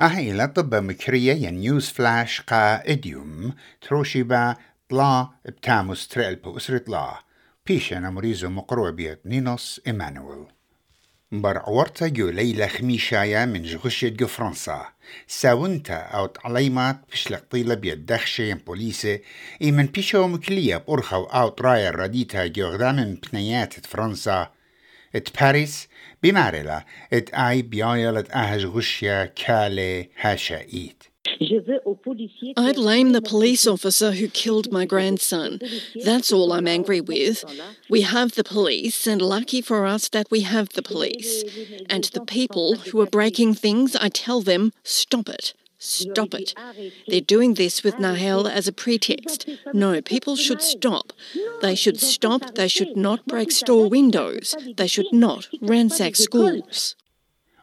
أهيلا طب مكرية ين نيوز فلاش قا إديوم تروشيبا طلا بتاموس تريل بأسرة طلا بيشنا مريزو مقروع بيت نينوس إيمانويل. بر عورتا جو ليلة خميشايا من جغشية جو فرنسا. ساونتا أو تعليمات بشلق طيلة بيد دخشة ين بوليسة. إي من بيشو مكلية بأرخو أو ترايا رديتا جو غدا من بنيات فرنسا. את Paris במערלה, et אי ביויל את אהז גושיה קאלה it. I blame the police officer who killed my grandson. That's all I'm angry with. We have the police, and lucky for us that we have the police. And the people who are breaking things, I tell them, stop it. Stop it. They're doing this with Nahel as a pretext. No, people should stop. They should stop. They should not break store windows. They should not ransack schools.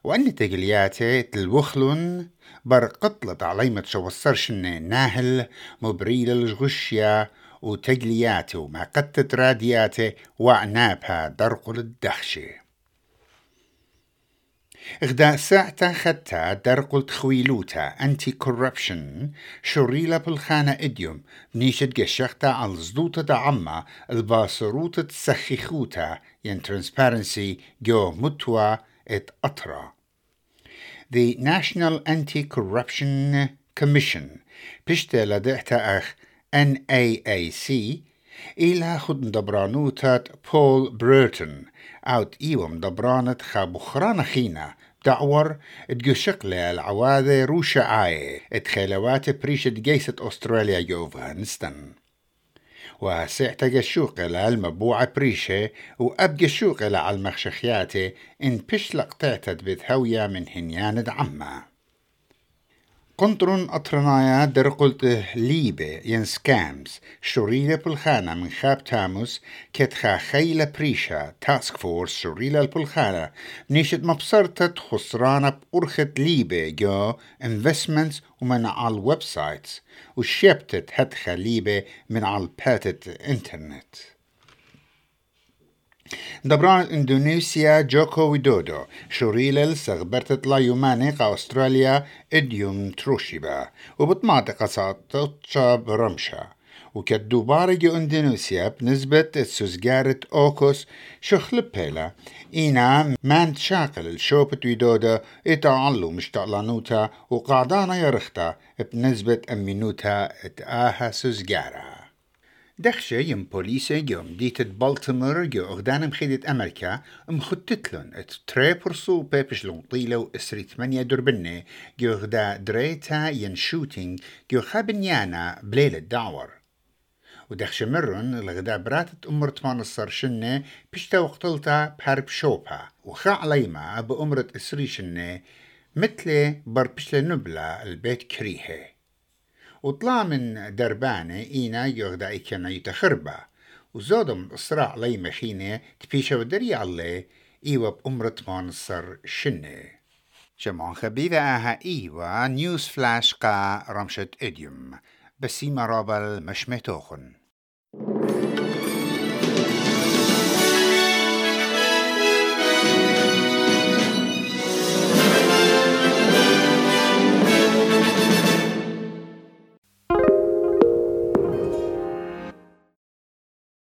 وأن تقلياتي تلوخلون بر قطلة عليمة شوصرشن ناهل مبريل الغشيا وتقلياته ما قد رادياته وعنابها درقل الدخشه إغدا ساعتا خدتا درقل تخويلوتا أنتي كوربشن شريلا بالخانة إديوم نيشت جشختا على زدوتا دا عما الباسروتا تسخيخوتا ين ترانسبارنسي جو متوا ات أطرا. The National Anti-Corruption Commission بشتا لدهتا أخ NAAC إلى خد دبرانوتات بول بريرتون أوت إيوم دبرانت خابخران خينا دعور تقشق العواذة روشا آية اتخيلوات بريشة جيسة أستراليا يوفغانستان وسعت قشوق المبوعة بريشة وأب قشوق على المخشخياتي إن بشلق تعتد بذهوية من هنيان عمّا قنطرن أطرنايا در قلت ليبة ين سكامز شريلة بالخانة من خاب تاموس كتخا خيلة بريشا تاسك فورس شريلة بالخانة نيشت مبصرتت خسرانة بأرخت ليبة جو انفستمنتس ومن على الويب سايتس وشبتت هدخة ليبة من على باتت انترنت دبران اندونيسيا جوكو ويدودو شوريلل سغبرت لا يوماني قا استراليا اديوم تروشيبا وبطماطق ساطوتشا برمشا وكدو بارجو اندونيسيا بنسبة السوزجارة اوكوس شخل بيلا إينا مان تشاقل الشوبة ويدودا إتعلو مشتعلانوتا وقعدانا يرختا بنسبة أمينوتا اتآها سوزجارة دخشة يم بوليسة يوم ديت بالتمر جو أغدان مخيدة أمريكا مخطتلن ات تري برسو بيبش لون طيلة وإسري ثمانية دربنة جو غدا دريتا ين شوتينج جو خابنيانا بليلة دعور ودخش مرن الغدا براتت أمر تمان الصر شنة بشتا وقتلتا بحرب شوبا وخا عليما بأمرت إسري شنة مثل بر بشلا نبلا البيت كريهي وطلع من دربانة إينا يغدا إيكنا يتخربا. وزودم إسراع لي مخينة تبيشا ودري علي إيوا بأمرة مانصر شنة. جمعون خبيبة آها إيوا نيوز فلاش قا رمشت إديوم. بسيما رابل مش متوخن